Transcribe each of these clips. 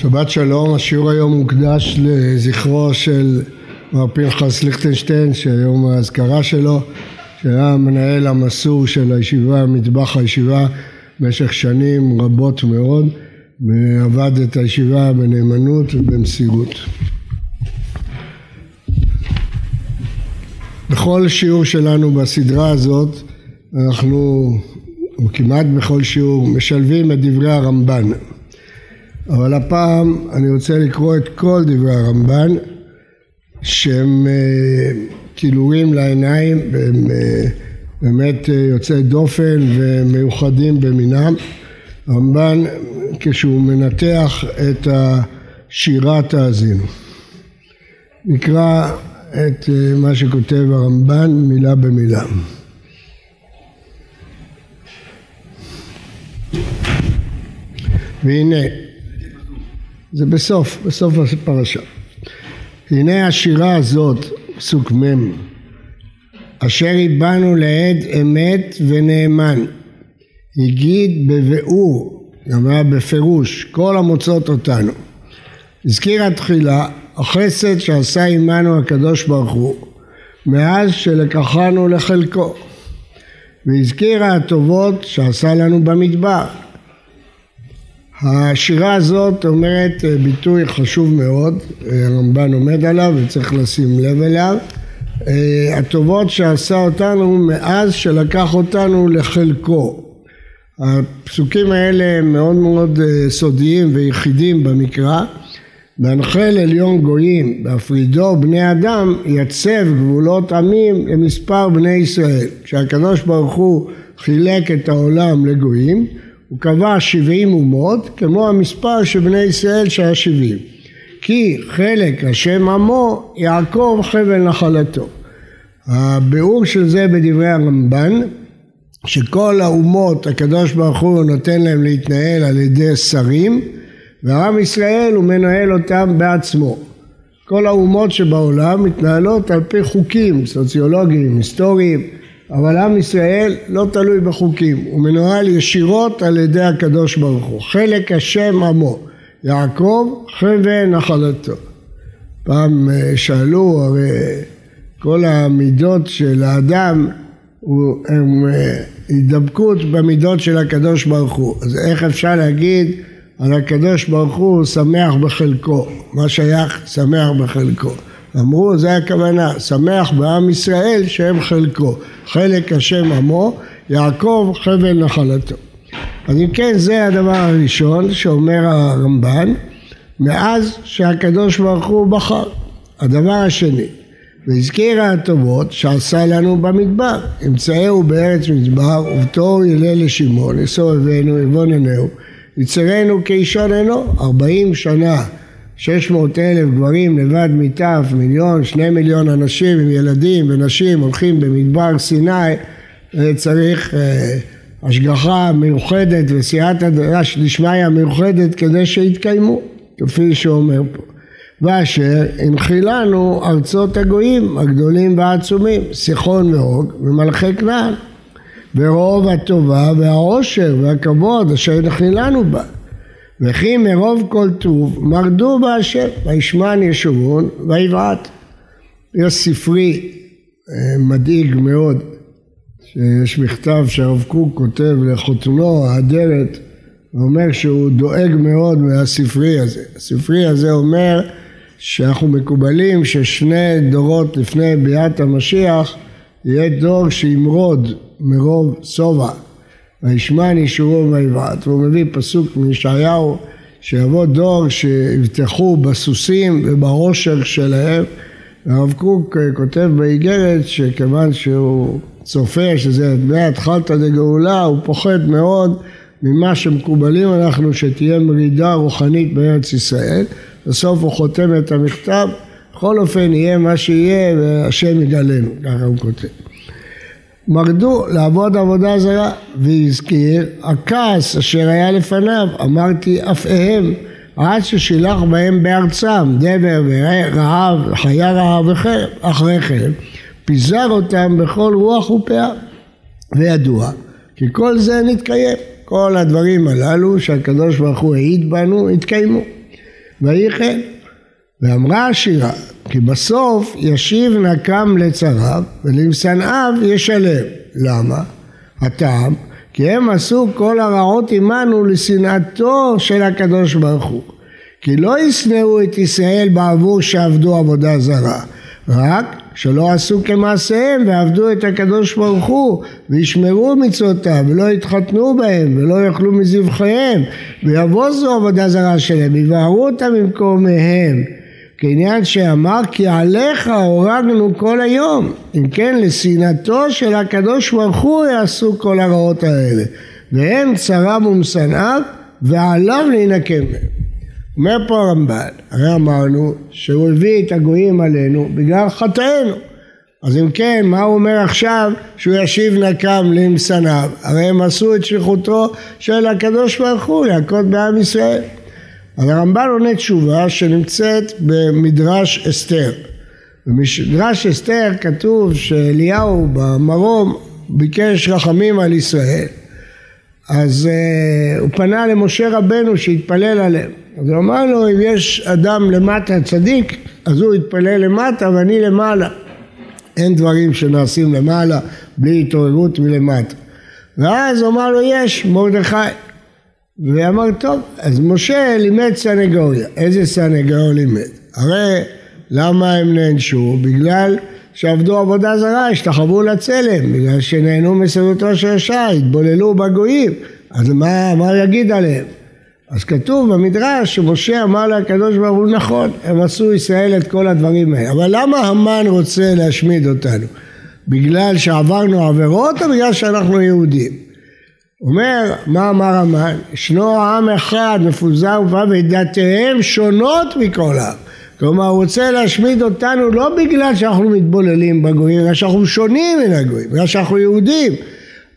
שבת שלום, השיעור היום מוקדש לזכרו של מר פנחס ליכטנשטיין שהיום האזכרה שלו שהיה המנהל המסור של הישיבה, מטבח הישיבה במשך שנים רבות מאוד ועבד את הישיבה בנאמנות ובמסירות. בכל שיעור שלנו בסדרה הזאת אנחנו, כמעט בכל שיעור, משלבים את דברי הרמב"ן אבל הפעם אני רוצה לקרוא את כל דברי הרמב"ן שהם כילויים לעיניים והם באמת יוצאי דופן ומיוחדים במינם. הרמב"ן כשהוא מנתח את השירה תאזינו. נקרא את מה שכותב הרמב"ן מילה במילה. והנה זה בסוף, בסוף הפרשה. הנה השירה הזאת, פסוק מ', אשר הבענו לעד אמת ונאמן, הגיד בביאור, אמרה בפירוש, כל המוצאות אותנו. הזכירה תחילה החסד שעשה עמנו הקדוש ברוך הוא מאז שלקחנו לחלקו והזכירה הטובות שעשה לנו במדבר השירה הזאת אומרת ביטוי חשוב מאוד, הרמב"ן עומד עליו וצריך לשים לב אליו, הטובות שעשה אותנו מאז שלקח אותנו לחלקו. הפסוקים האלה הם מאוד מאוד סודיים ויחידים במקרא. בהנחל עליון גויים, בהפרידו בני אדם, יצב גבולות עמים למספר בני ישראל. כשהקדוש ברוך הוא חילק את העולם לגויים, הוא קבע שבעים אומות כמו המספר של בני ישראל שהיה שבעים כי חלק השם עמו יעקב חבל נחלתו. הביאור של זה בדברי הרמב"ן שכל האומות הקדוש ברוך הוא נותן להם להתנהל על ידי שרים ועם ישראל הוא מנהל אותם בעצמו. כל האומות שבעולם מתנהלות על פי חוקים סוציולוגיים, היסטוריים אבל עם ישראל לא תלוי בחוקים, הוא מנוהל ישירות על ידי הקדוש ברוך הוא, חלק השם עמו, יעקב חבל נחלתו. פעם שאלו, הרי כל המידות של האדם הם הידבקות במידות של הקדוש ברוך הוא, אז איך אפשר להגיד על הקדוש ברוך הוא שמח בחלקו, מה שייך שמח בחלקו? אמרו זה הכוונה, שמח בעם ישראל שהם חלקו, חלק השם עמו, יעקב חבל נחלתו. אז אם כן זה הדבר הראשון שאומר הרמב"ן, מאז שהקדוש ברוך הוא בחר. הדבר השני, והזכירה הטובות שעשה לנו במדבר, אמצעהו בארץ מדבר ובתור ילה לשמעון, יסובבנו יבוננהו, יצרנו כאישון עינו, ארבעים שנה שש מאות אלף גברים לבד מטף, מיליון, שני מיליון אנשים עם ילדים ונשים הולכים במדבר סיני, צריך אה, השגחה מיוחדת וסייעתא דשמיא מיוחדת כדי שיתקיימו, כפי שאומר פה. ואשר הנחילנו ארצות הגויים הגדולים והעצומים, סיחון והוג ומלכי כנען, ורוב הטובה והעושר והכבוד אשר הנחילנו בה. וכי מרוב כל טוב מרדו בהשם, וישמן ישורון ויבעט. יש ספרי מדאיג מאוד, שיש מכתב שהרב קוק כותב לחותנו האדרת, ואומר שהוא דואג מאוד מהספרי הזה. הספרי הזה אומר שאנחנו מקובלים ששני דורות לפני ביאת המשיח יהיה דור שימרוד מרוב שובע וישמן ישורון ויבעט. והוא מביא פסוק מישעיהו שיבוא דור שיבטחו בסוסים ובעושר שלהם. והרב קוק כותב באיגרת שכיוון שהוא צופה שזה מהתחלתא דגאולה הוא פוחד מאוד ממה שמקובלים אנחנו שתהיה מרידה רוחנית בארץ ישראל. בסוף הוא חותם את המכתב בכל אופן יהיה מה שיהיה והשם יגלנו ככה הוא כותב מרדו לעבוד עבודה זרה והזכיר הכעס אשר היה לפניו אמרתי אפאם עד ששילח בהם בארצם דבר ורעב חיה רעב אחרי חרב פיזר אותם בכל רוח ופאה וידוע כי כל זה נתקיים כל הדברים הללו שהקדוש ברוך הוא העיד בנו התקיימו ויהי כן. ואמרה השירה, כי בסוף ישיב נקם לצריו ולמשנאיו ישלם. למה? הטעם, כי הם עשו כל הרעות עמנו לשנאתו של הקדוש ברוך הוא. כי לא ישנאו את ישראל בעבור שעבדו עבודה זרה, רק שלא עשו כמעשיהם ועבדו את הקדוש ברוך הוא וישמרו מצוותיו ולא יתחתנו בהם ולא יאכלו מזבחיהם ויבוזו עבודה זרה שלהם ויבערו אותם ממקומיהם כעניין שאמר כי עליך הורגנו כל היום אם כן לשנאתו של הקדוש ברוך הוא יעשו כל הרעות האלה והם צרם ומשנאיו ועליו להינקם מהם אומר פה הרמב"ן, הרי אמרנו שהוא הביא את הגויים עלינו בגלל חטאינו. אז אם כן, מה הוא אומר עכשיו שהוא ישיב נקם למשנאיו? הרי הם עשו את שליחותו של הקדוש ברוך הוא להכות בעם ישראל. אז הרמב"ן עונה תשובה שנמצאת במדרש אסתר. במדרש אסתר כתוב שאליהו במרום ביקש רחמים על ישראל. אז uh, הוא פנה למשה רבנו שיתפלל עליהם. אז הוא אמר לו, אם יש אדם למטה צדיק, אז הוא יתפלל למטה ואני למעלה. אין דברים שנעשים למעלה בלי התעוררות מלמטה. ואז הוא אמר לו, יש, מרדכי. ואמר, טוב, אז משה לימד סנגוריה. איזה סנגוריה לימד? הרי למה הם נענשו? בגלל שעבדו עבודה זרה, השתחוו לצלם, בגלל שנהנו מסעודתו של רשע, התבוללו בגויים. אז מה, מה יגיד עליהם? אז כתוב במדרש שמשה אמר לקדוש ברוך הוא נכון, הם עשו ישראל את כל הדברים האלה, אבל למה המן רוצה להשמיד אותנו? בגלל שעברנו עבירות או בגלל שאנחנו יהודים? אומר, מה אמר המן? ישנו עם אחד מפוזר ודתיהם שונות מכל העם. כלומר הוא רוצה להשמיד אותנו לא בגלל שאנחנו מתבוללים בגויים, אלא שאנחנו שונים מן הגויים, בגלל שאנחנו יהודים.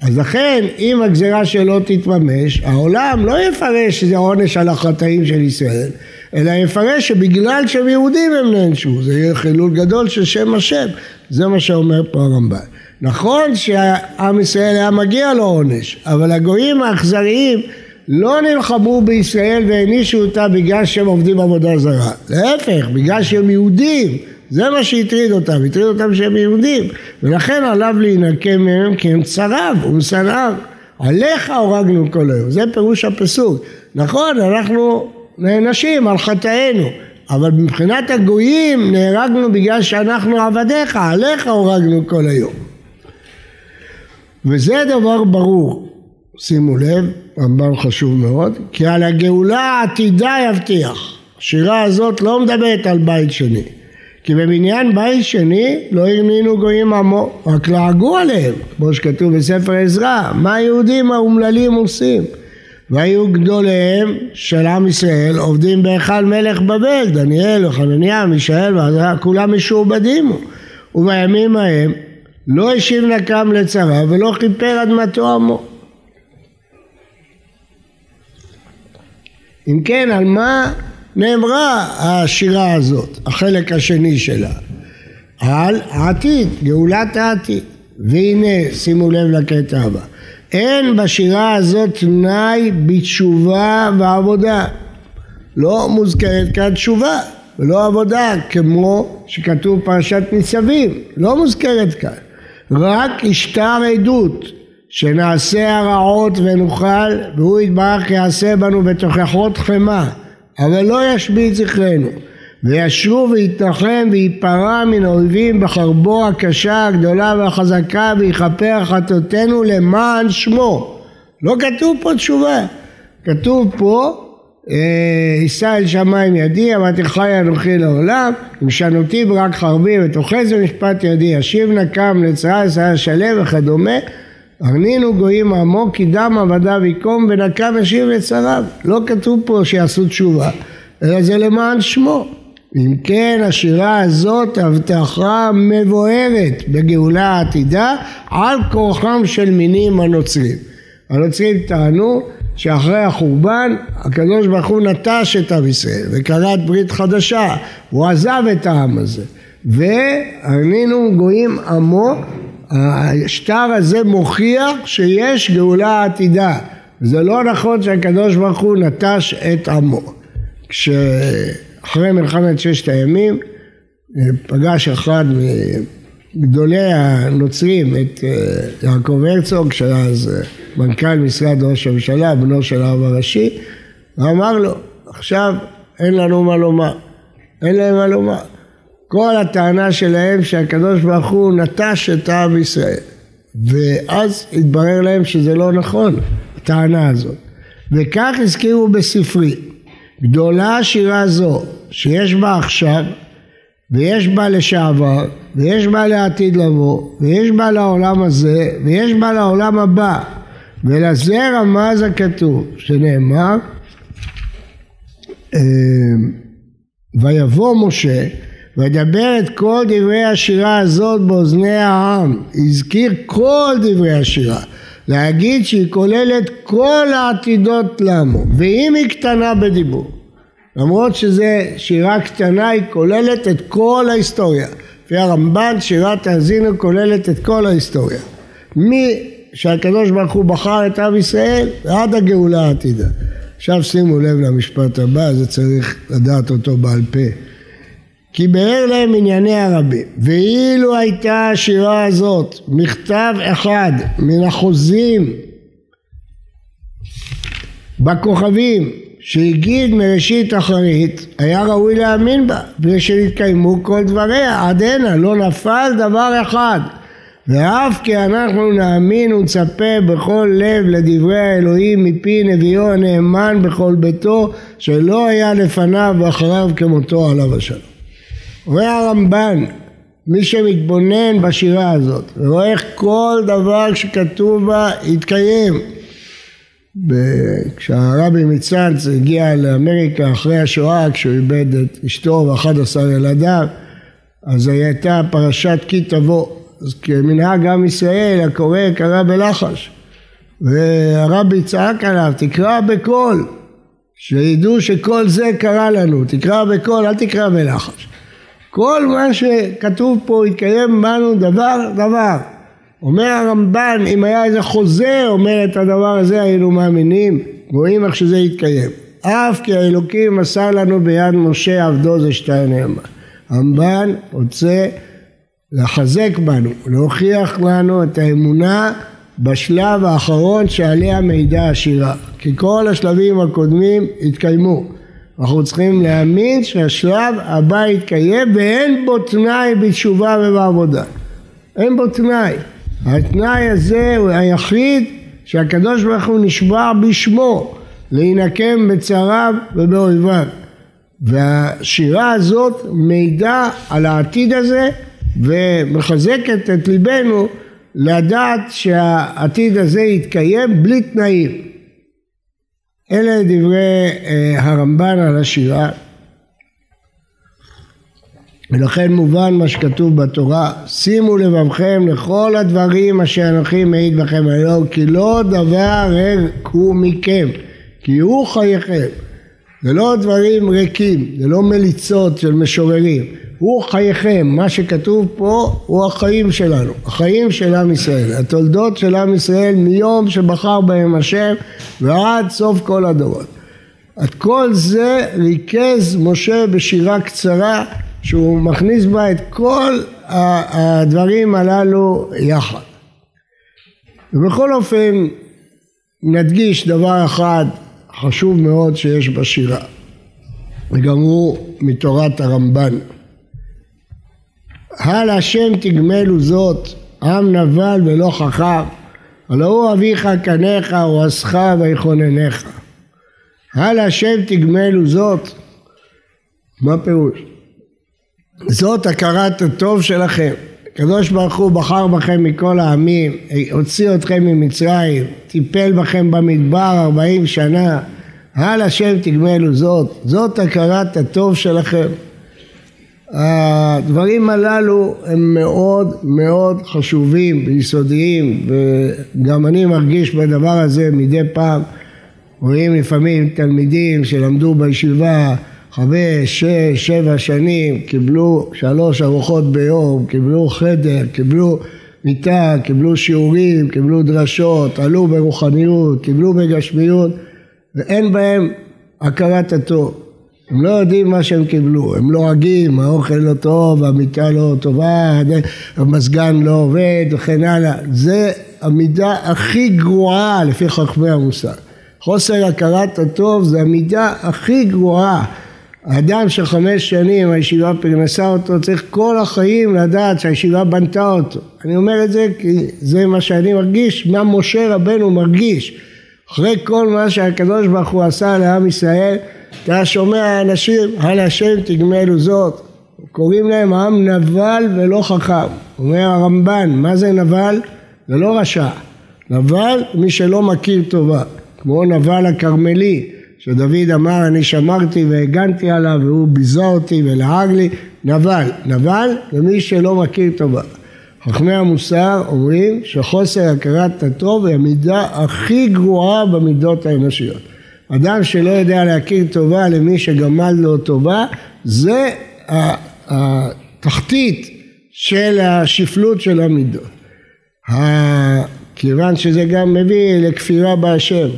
אז לכן אם הגזירה שלו תתממש, העולם לא יפרש שזה עונש על החטאים של ישראל, אלא יפרש שבגלל שהם יהודים הם נענשו, זה יהיה חילול גדול של שם השם, זה מה שאומר פה הרמב"ן. נכון שעם ישראל היה מגיע לו עונש, אבל הגויים האכזריים לא נלחמו בישראל והענישו אותה בגלל שהם עובדים עבודה זרה, להפך, בגלל שהם יהודים. זה מה שהטריד אותם, הטריד אותם שהם יהודים. ולכן עליו להינקם מהם כי הם צריו ומשנאיו. עליך הורגנו כל היום, זה פירוש הפסוק. נכון אנחנו נענשים על חטאינו אבל מבחינת הגויים נהרגנו בגלל שאנחנו עבדיך, עליך הורגנו כל היום וזה דבר ברור, שימו לב, רמב"ם חשוב מאוד, כי על הגאולה העתידה יבטיח. השירה הזאת לא מדברת על בית שני. כי בבניין בית שני לא האמינו גויים עמו, רק לעגו עליהם, כמו שכתוב בספר עזרא, מה היהודים האומללים עושים? והיו גדוליהם של עם ישראל עובדים בהיכל מלך בבל, דניאל וחנניה, מישאל כולם משועבדים ובימים ההם לא השיב נקם לצרה ולא כיפר אדמתו עמו. אם כן, על מה נאמרה השירה הזאת, החלק השני שלה, על העתיד, גאולת העתיד. והנה, שימו לב לקטע הבא, אין בשירה הזאת תנאי בתשובה ועבודה. לא מוזכרת כאן תשובה ולא עבודה כמו שכתוב פרשת ניצבים, לא מוזכרת כאן. רק השטר עדות שנעשה הרעות ונוכל והוא יתברך יעשה בנו בתוכחות חמאה. אבל לא ישבית זכרנו. וישרו ויתנחם וייפרע מן האויבים בחרבו הקשה הגדולה והחזקה ויכפר חטאותינו למען שמו. לא כתוב פה תשובה. כתוב פה יישא אל שמיים ידי אמרתי חי אנוכי לעולם משנותי ברק חרבי ותאחז במשפט ידי אשיב נקם לצרה לצרה שלם וכדומה ארנינו גויים עמו כי דם עבדיו יקום ונקם ישיב לצריו. לא כתוב פה שיעשו תשובה אלא זה למען שמו. אם כן השירה הזאת הבטחה מבוארת בגאולה העתידה על כורחם של מינים הנוצרים. הנוצרים טענו שאחרי החורבן הקדוש ברוך הוא נטש את עם ישראל וכרת ברית חדשה הוא עזב את העם הזה. והרנינו גויים עמו השטר הזה מוכיח שיש גאולה עתידה. זה לא נכון שהקדוש ברוך הוא נטש את עמו. כשאחרי מלחמת ששת הימים פגש אחד מגדולי הנוצרים את יעקב הרצוג שהיה אז מנכ"ל משרד ראש הממשלה, בנו של הרב הראשי, ואמר לו עכשיו אין לנו מה לומר, אין להם מה לומר. כל הטענה שלהם שהקדוש ברוך הוא נטש את העם ישראל. ואז התברר להם שזה לא נכון, הטענה הזאת. וכך הזכירו בספרי, גדולה שירה זו שיש בה עכשיו ויש בה לשעבר ויש בה לעתיד לבוא ויש בה לעולם הזה ויש בה לעולם הבא. ולזה רמז הכתוב שנאמר אה, ויבוא משה וידבר את כל דברי השירה הזאת באוזני העם, הזכיר כל דברי השירה, להגיד שהיא כוללת כל העתידות לעמו, ואם היא קטנה בדיבור, למרות שזה שירה קטנה היא כוללת את כל ההיסטוריה, לפי הרמב"ן שירת האזינו כוללת את כל ההיסטוריה, מי שהקדוש ברוך הוא בחר את עם ישראל ועד הגאולה העתידה. עכשיו שימו לב למשפט הבא, זה צריך לדעת אותו בעל פה. כי באר להם ענייני הרבים ואילו הייתה השירה הזאת מכתב אחד מן החוזים בכוכבים שהגיד מראשית אחרית היה ראוי להאמין בה ושנתקיימו כל דבריה עד הנה לא נפל דבר אחד ואף כי אנחנו נאמין ונצפה בכל לב לדברי האלוהים מפי נביאו הנאמן בכל ביתו שלא היה לפניו ואחריו כמותו עליו השלום רואה הרמב"ן, מי שמתבונן בשירה הזאת, ורואה איך כל דבר שכתוב בה התקיים. כשהרבי מצאנץ הגיע לאמריקה אחרי השואה, כשהוא איבד את אשתו ואחד עשר ילדיו, אז הייתה פרשת כי תבוא. אז כמנהג עם ישראל, הקורא קרא בלחש. והרבי צעק עליו, תקרא בקול, שידעו שכל זה קרה לנו, תקרא בקול, אל תקרא בלחש. כל מה שכתוב פה יתקיים בנו דבר דבר. אומר הרמב"ן אם היה איזה חוזה אומר את הדבר הזה היינו מאמינים רואים איך שזה יתקיים. אף כי האלוקים מסר לנו ביד משה עבדו זה שתיים נאמן. הרמב"ן רוצה לחזק בנו, להוכיח לנו את האמונה בשלב האחרון שעליה מידע השירה. כי כל השלבים הקודמים התקיימו. אנחנו צריכים להאמין שהשלב הבא יתקיים ואין בו תנאי בתשובה ובעבודה. אין בו תנאי. התנאי הזה הוא היחיד שהקדוש ברוך הוא נשבע בשמו להינקם בצריו ובאויביו. והשירה הזאת מעידה על העתיד הזה ומחזקת את ליבנו לדעת שהעתיד הזה יתקיים בלי תנאים. אלה דברי אה, הרמב"ן על השירה ולכן מובן מה שכתוב בתורה שימו לבבכם לכל הדברים אשר אנוכי מעיד בכם היום כי לא דבר ריק הוא מכם כי הוא חייכם זה לא דברים ריקים זה לא מליצות של משוררים הוא חייכם, מה שכתוב פה הוא החיים שלנו, החיים של עם ישראל, התולדות של עם ישראל מיום שבחר בהם השם ועד סוף כל הדורות. את כל זה ריכז משה בשירה קצרה שהוא מכניס בה את כל הדברים הללו יחד. ובכל אופן נדגיש דבר אחד חשוב מאוד שיש בשירה וגם הוא מתורת הרמב"ן הל השם תגמלו זאת, עם נבל ולא חכם, הלא הוא אביך קניך ועשך ויכוננך. הל השם תגמלו זאת, מה פירוש? זאת הכרת הטוב שלכם. הקדוש ברוך הוא בחר בכם מכל העמים, הוציא אתכם ממצרים, טיפל בכם במדבר ארבעים שנה, הל השם תגמלו זאת, זאת הכרת הטוב שלכם. הדברים הללו הם מאוד מאוד חשובים ויסודיים וגם אני מרגיש בדבר הזה מדי פעם רואים לפעמים תלמידים שלמדו בישיבה חמש, שש, שבע שנים, קיבלו שלוש ארוחות ביום, קיבלו חדר, קיבלו מיטה, קיבלו שיעורים, קיבלו דרשות, עלו ברוחניות, קיבלו בגשמיות ואין בהם הכרת הטוב הם לא יודעים מה שהם קיבלו, הם לא רגילים, האוכל לא טוב, המיטה לא טובה, המזגן לא עובד וכן הלאה. זה המידה הכי גרועה לפי חכמי המוסר. חוסר הכרת הטוב זה המידה הכי גרועה. אדם שחמש שנים הישיבה פרנסה אותו צריך כל החיים לדעת שהישיבה בנתה אותו. אני אומר את זה כי זה מה שאני מרגיש, מה משה רבנו מרגיש. אחרי כל מה שהקדוש ברוך הוא עשה לעם ישראל, אתה שומע אנשים, על השם תגמלו זאת. קוראים להם עם נבל ולא חכם. אומר הרמב"ן, מה זה נבל? זה לא רשע. נבל מי שלא מכיר טובה. כמו נבל הכרמלי, שדוד אמר אני שמרתי והגנתי עליו והוא ביזה אותי ולעג לי, נבל. נבל זה מי שלא מכיר טובה. חכמי המוסר אומרים שחוסר הכרת הטוב היא המידה הכי גרועה במידות האנושיות. אדם שלא יודע להכיר טובה למי שגמל לו טובה, זה התחתית של השפלות של המידות. כיוון שזה גם מביא לכפירה בהשם.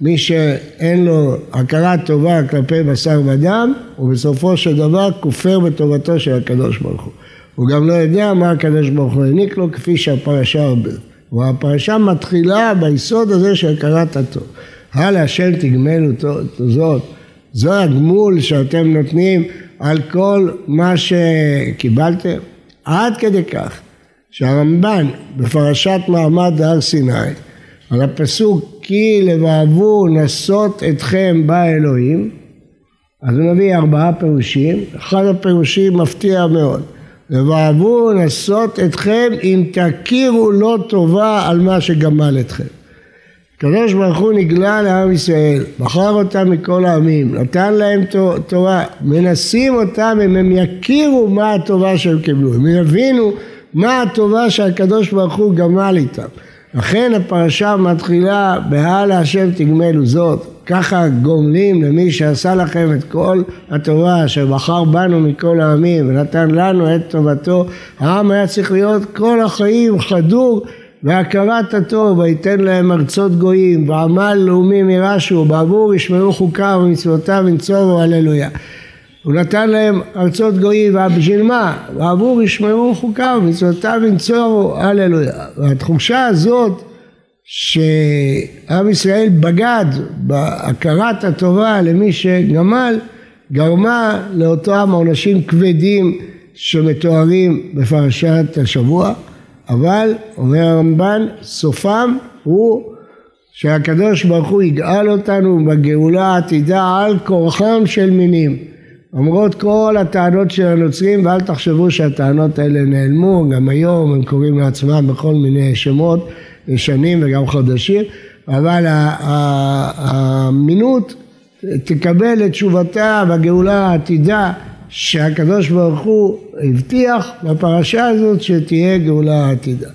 מי שאין לו הכרה טובה כלפי בשר ודם, הוא בסופו של דבר כופר בטובתו של הקדוש ברוך הוא. הוא גם לא יודע מה הקדוש ברוך הוא העניק לו כפי שהפרשה הרבה. והפרשה מתחילה ביסוד הזה של הכרת הטוב. הלאה השם תגמלו זאת. זו הגמול שאתם נותנים על כל מה שקיבלתם. עד כדי כך שהרמב"ן בפרשת מעמד הר סיני על הפסוק כי לבעבור נסות אתכם בא אלוהים אז הוא מביא ארבעה פירושים, אחד הפירושים מפתיע מאוד. לבעבור נסות אתכם אם תכירו לא טובה על מה שגמל אתכם. הקדוש ברוך הוא נגלה לעם ישראל, בחר אותם מכל העמים, נתן להם תורה, מנסים אותם אם הם יכירו מה הטובה שהם קיבלו, הם יבינו מה הטובה שהקדוש ברוך הוא גמל איתם. לכן הפרשה מתחילה בהלאה השם תגמלו זאת, ככה גומלים למי שעשה לכם את כל הטובה שבחר בנו מכל העמים ונתן לנו את טובתו, העם היה צריך להיות כל החיים חדור והכרת הטוב ויתן להם ארצות גויים ועמל לאומים ירשו בעבור ישמעו חוקיו ומצוותיו ונצורו הללויה הוא נתן להם ארצות גויים, ובשביל מה? ועבור ישמעו חוקיו, מצוותיו ינצורו, הללויה. והתחושה הזאת שעם ישראל בגד בהכרת הטובה למי שגמל, גרמה לאותם עונשים כבדים שמתוארים בפרשת השבוע, אבל אומר הרמב"ן, סופם הוא שהקדוש ברוך הוא יגאל אותנו בגאולה העתידה על כורחם של מינים. למרות כל הטענות של הנוצרים, ואל תחשבו שהטענות האלה נעלמו, גם היום הם קוראים לעצמם בכל מיני שמות ישנים וגם חדשים, אבל האמינות תקבל את תשובתה בגאולה העתידה שהקדוש ברוך הוא הבטיח בפרשה הזאת שתהיה גאולה עתידה.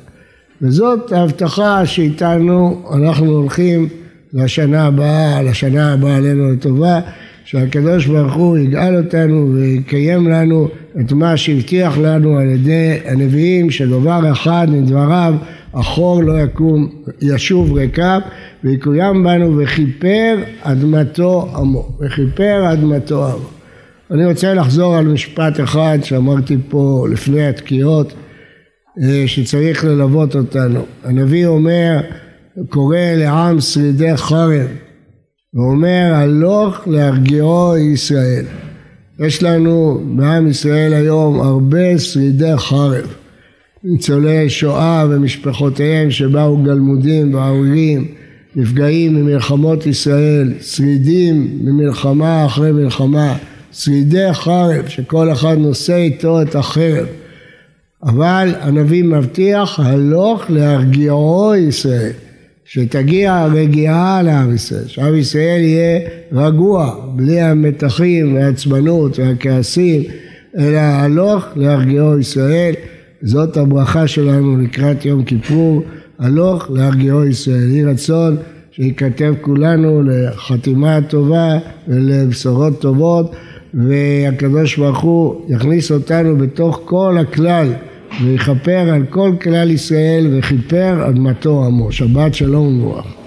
וזאת ההבטחה שאיתנו אנחנו הולכים לשנה הבאה, לשנה הבאה עלינו לטובה שהקדוש ברוך הוא יגאל אותנו ויקיים לנו את מה שהבטיח לנו על ידי הנביאים שדבר אחד מדבריו החור לא יקום ישוב ריקם ויקוים בנו וכיפר אדמתו עמו. וכיפר אדמתו עמו. אני רוצה לחזור על משפט אחד שאמרתי פה לפני התקיעות אה, שצריך ללוות אותנו. הנביא אומר קורא לעם שרידי חרב ואומר הלוך להרגיעו ישראל. יש לנו בעם ישראל היום הרבה שרידי חרב, ניצולי שואה ומשפחותיהם שבאו גלמודים וערירים, נפגעים ממלחמות ישראל, שרידים ממלחמה אחרי מלחמה, שרידי חרב שכל אחד נושא איתו את החרב. אבל הנביא מבטיח הלוך להרגיעו ישראל. שתגיע רגיעה לעם ישראל, שעם ישראל יהיה רגוע, בלי המתחים והעצבנות והכעסים, אלא הלוך להרגיעו ישראל. זאת הברכה שלנו לקראת יום כיפור, הלוך להרגיעו ישראל. יהי רצון שייכתב כולנו לחתימה טובה ולבשורות טובות, והקדוש ברוך הוא יכניס אותנו בתוך כל הכלל. ויכפר על כל כלל ישראל וכיפר אדמתו עמו. שבת שלום וברכה.